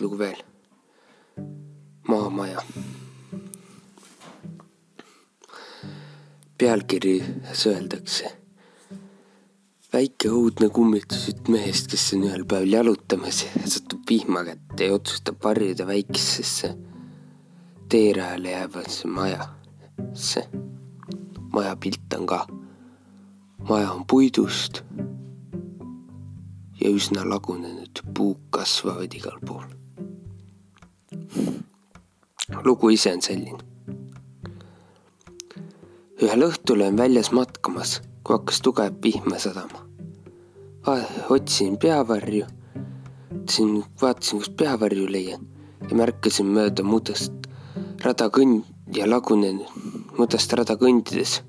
lugu veel. maamaja. pealkirjas öeldakse. väike õudne kummitus jutt mehest, kes on ühel päeval jalutamas ja satub vihma kätte ja otsustab varjuda väikesesse teerajale jäävasse majasse. maja pilt on ka. maja on puidust ja üsna lagunenud, puud kasvavad igal pool. Lugu ise on selline. ühel õhtul olen väljas matkamas, kui hakkas tugev vihma sadama. otsisin peavarju, siin vaatasin, kus peavarju leian ja märkasin mööda mudast rada kõnd ja lagunenud, mudast rada kõndides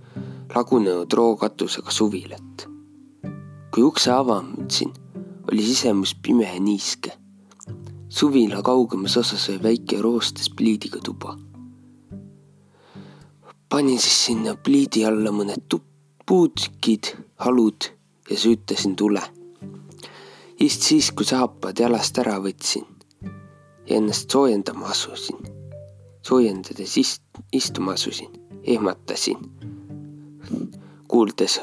lagunenud rookatusega suvilat. kui ukse avasin, oli sisemus pime ja niiske. Suvila kaugemas osas oli väike roostes pliidiga tuba. panin siis sinna pliidi alla mõned puutükid, halud ja süütasin tule. just siis, kui saapad jalast ära võtsin ja ennast soojendama asusin, soojendades ist, istuma asusin, ehmatasin, kuuldes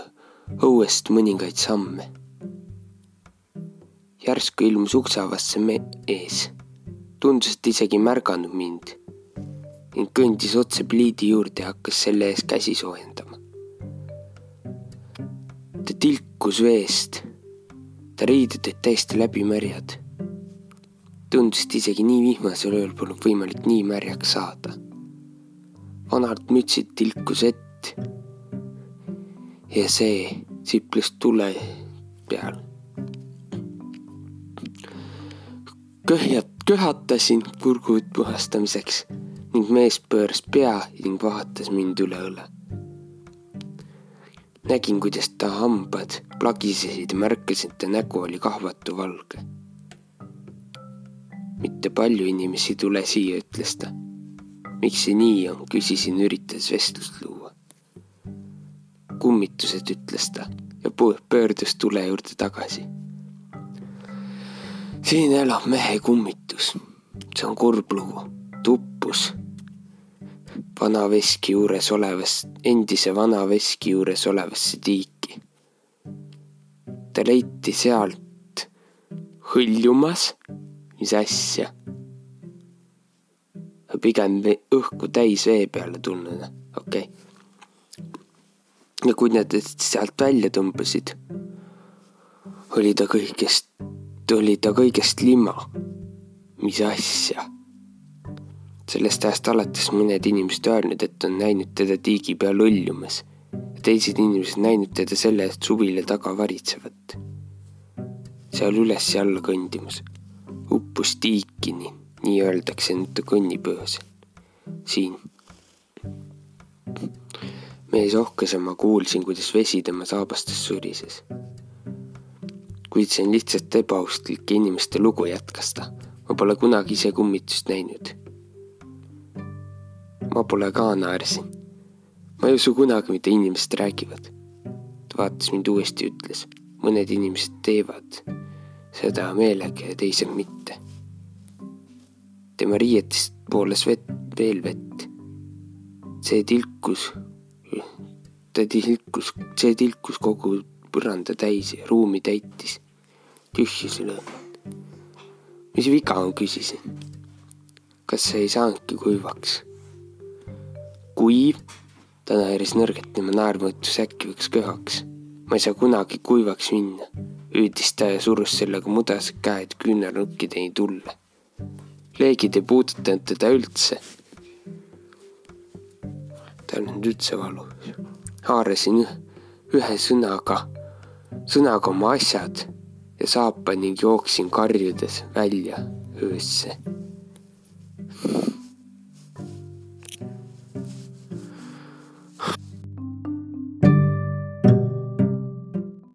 õuest mõningaid samme järsku ilmus ukseavasse ees. tundus, et isegi märganud mind ning kõndis otse pliidi juurde ja hakkas selle ees käsi soojendama. ta tilkus veest, ta riided olid täiesti läbimärjad. tundus, et isegi nii vihmasel ööl polnud võimalik nii märjaks saada. vanad mütsid tilkus ett ja see siples tule peal köhjat köhatasin kurgu puhastamiseks ning mees pööras pea ning vahatas mind üle õla. nägin, kuidas ta hambad plagisesid ja märkasin, et ta nägu oli kahvatu valge. mitte palju inimesi ei tule siia, ütles ta. miks see nii on, küsisin, üritades vestlust luua. kummitused, ütles ta ja pöördus tule juurde tagasi siin elab mehe kummitus. see on kurb lugu, tuppus vana veski juures olevast, endise vana veski juures olevasse tiiki. ta leiti sealt hõljumas, mis asja. pigem õhku täis vee peale tulnud, okei okay.. ja kui nad sealt välja tõmbasid, oli ta kõigest tuli ta kõigest lima. mis asja? sellest ajast alates mõned inimesed öelnud, et on näinud teda tiigi peal õljumas teised inimesed näinud teda selle eest suvila taga varitsevat. seal üles ja alla kõndimas, uppus tiikini, nii öeldakse nüüd ta kõnnib öösel. siin. mees ohkas ja ma kuulsin, kuidas vesi tema saabastes surises kuid see on lihtsalt ebaaustlike inimeste lugu, jätkas ta. ma pole kunagi ise kummitust näinud. ma pole ka, naersin. ma ei usu kunagi, mida inimesed räägivad. ta vaatas mind uuesti ja ütles, mõned inimesed teevad seda meelega ja teised mitte. tema riietest voolas vett, veel vett. see tilkus, ta tilkus, see tilkus kogu põranda täis ja ruumi täitis tühjusele. mis viga on, küsisin. kas see ei saanudki kuivaks? kuiv? ta naeris nõrgalt ja ma naerma mõtles, äkki võiks köhaks. ma ei saa kunagi kuivaks minna, hüüdis ta ja surus sellega mudased käed küünarnukkideni tulle. leegid ei puudutanud teda üldse. tal on üldse valus. haarasin ühe sõnaga, sõnaga oma asjad ja saapa ning jooksin karjudes välja öösse.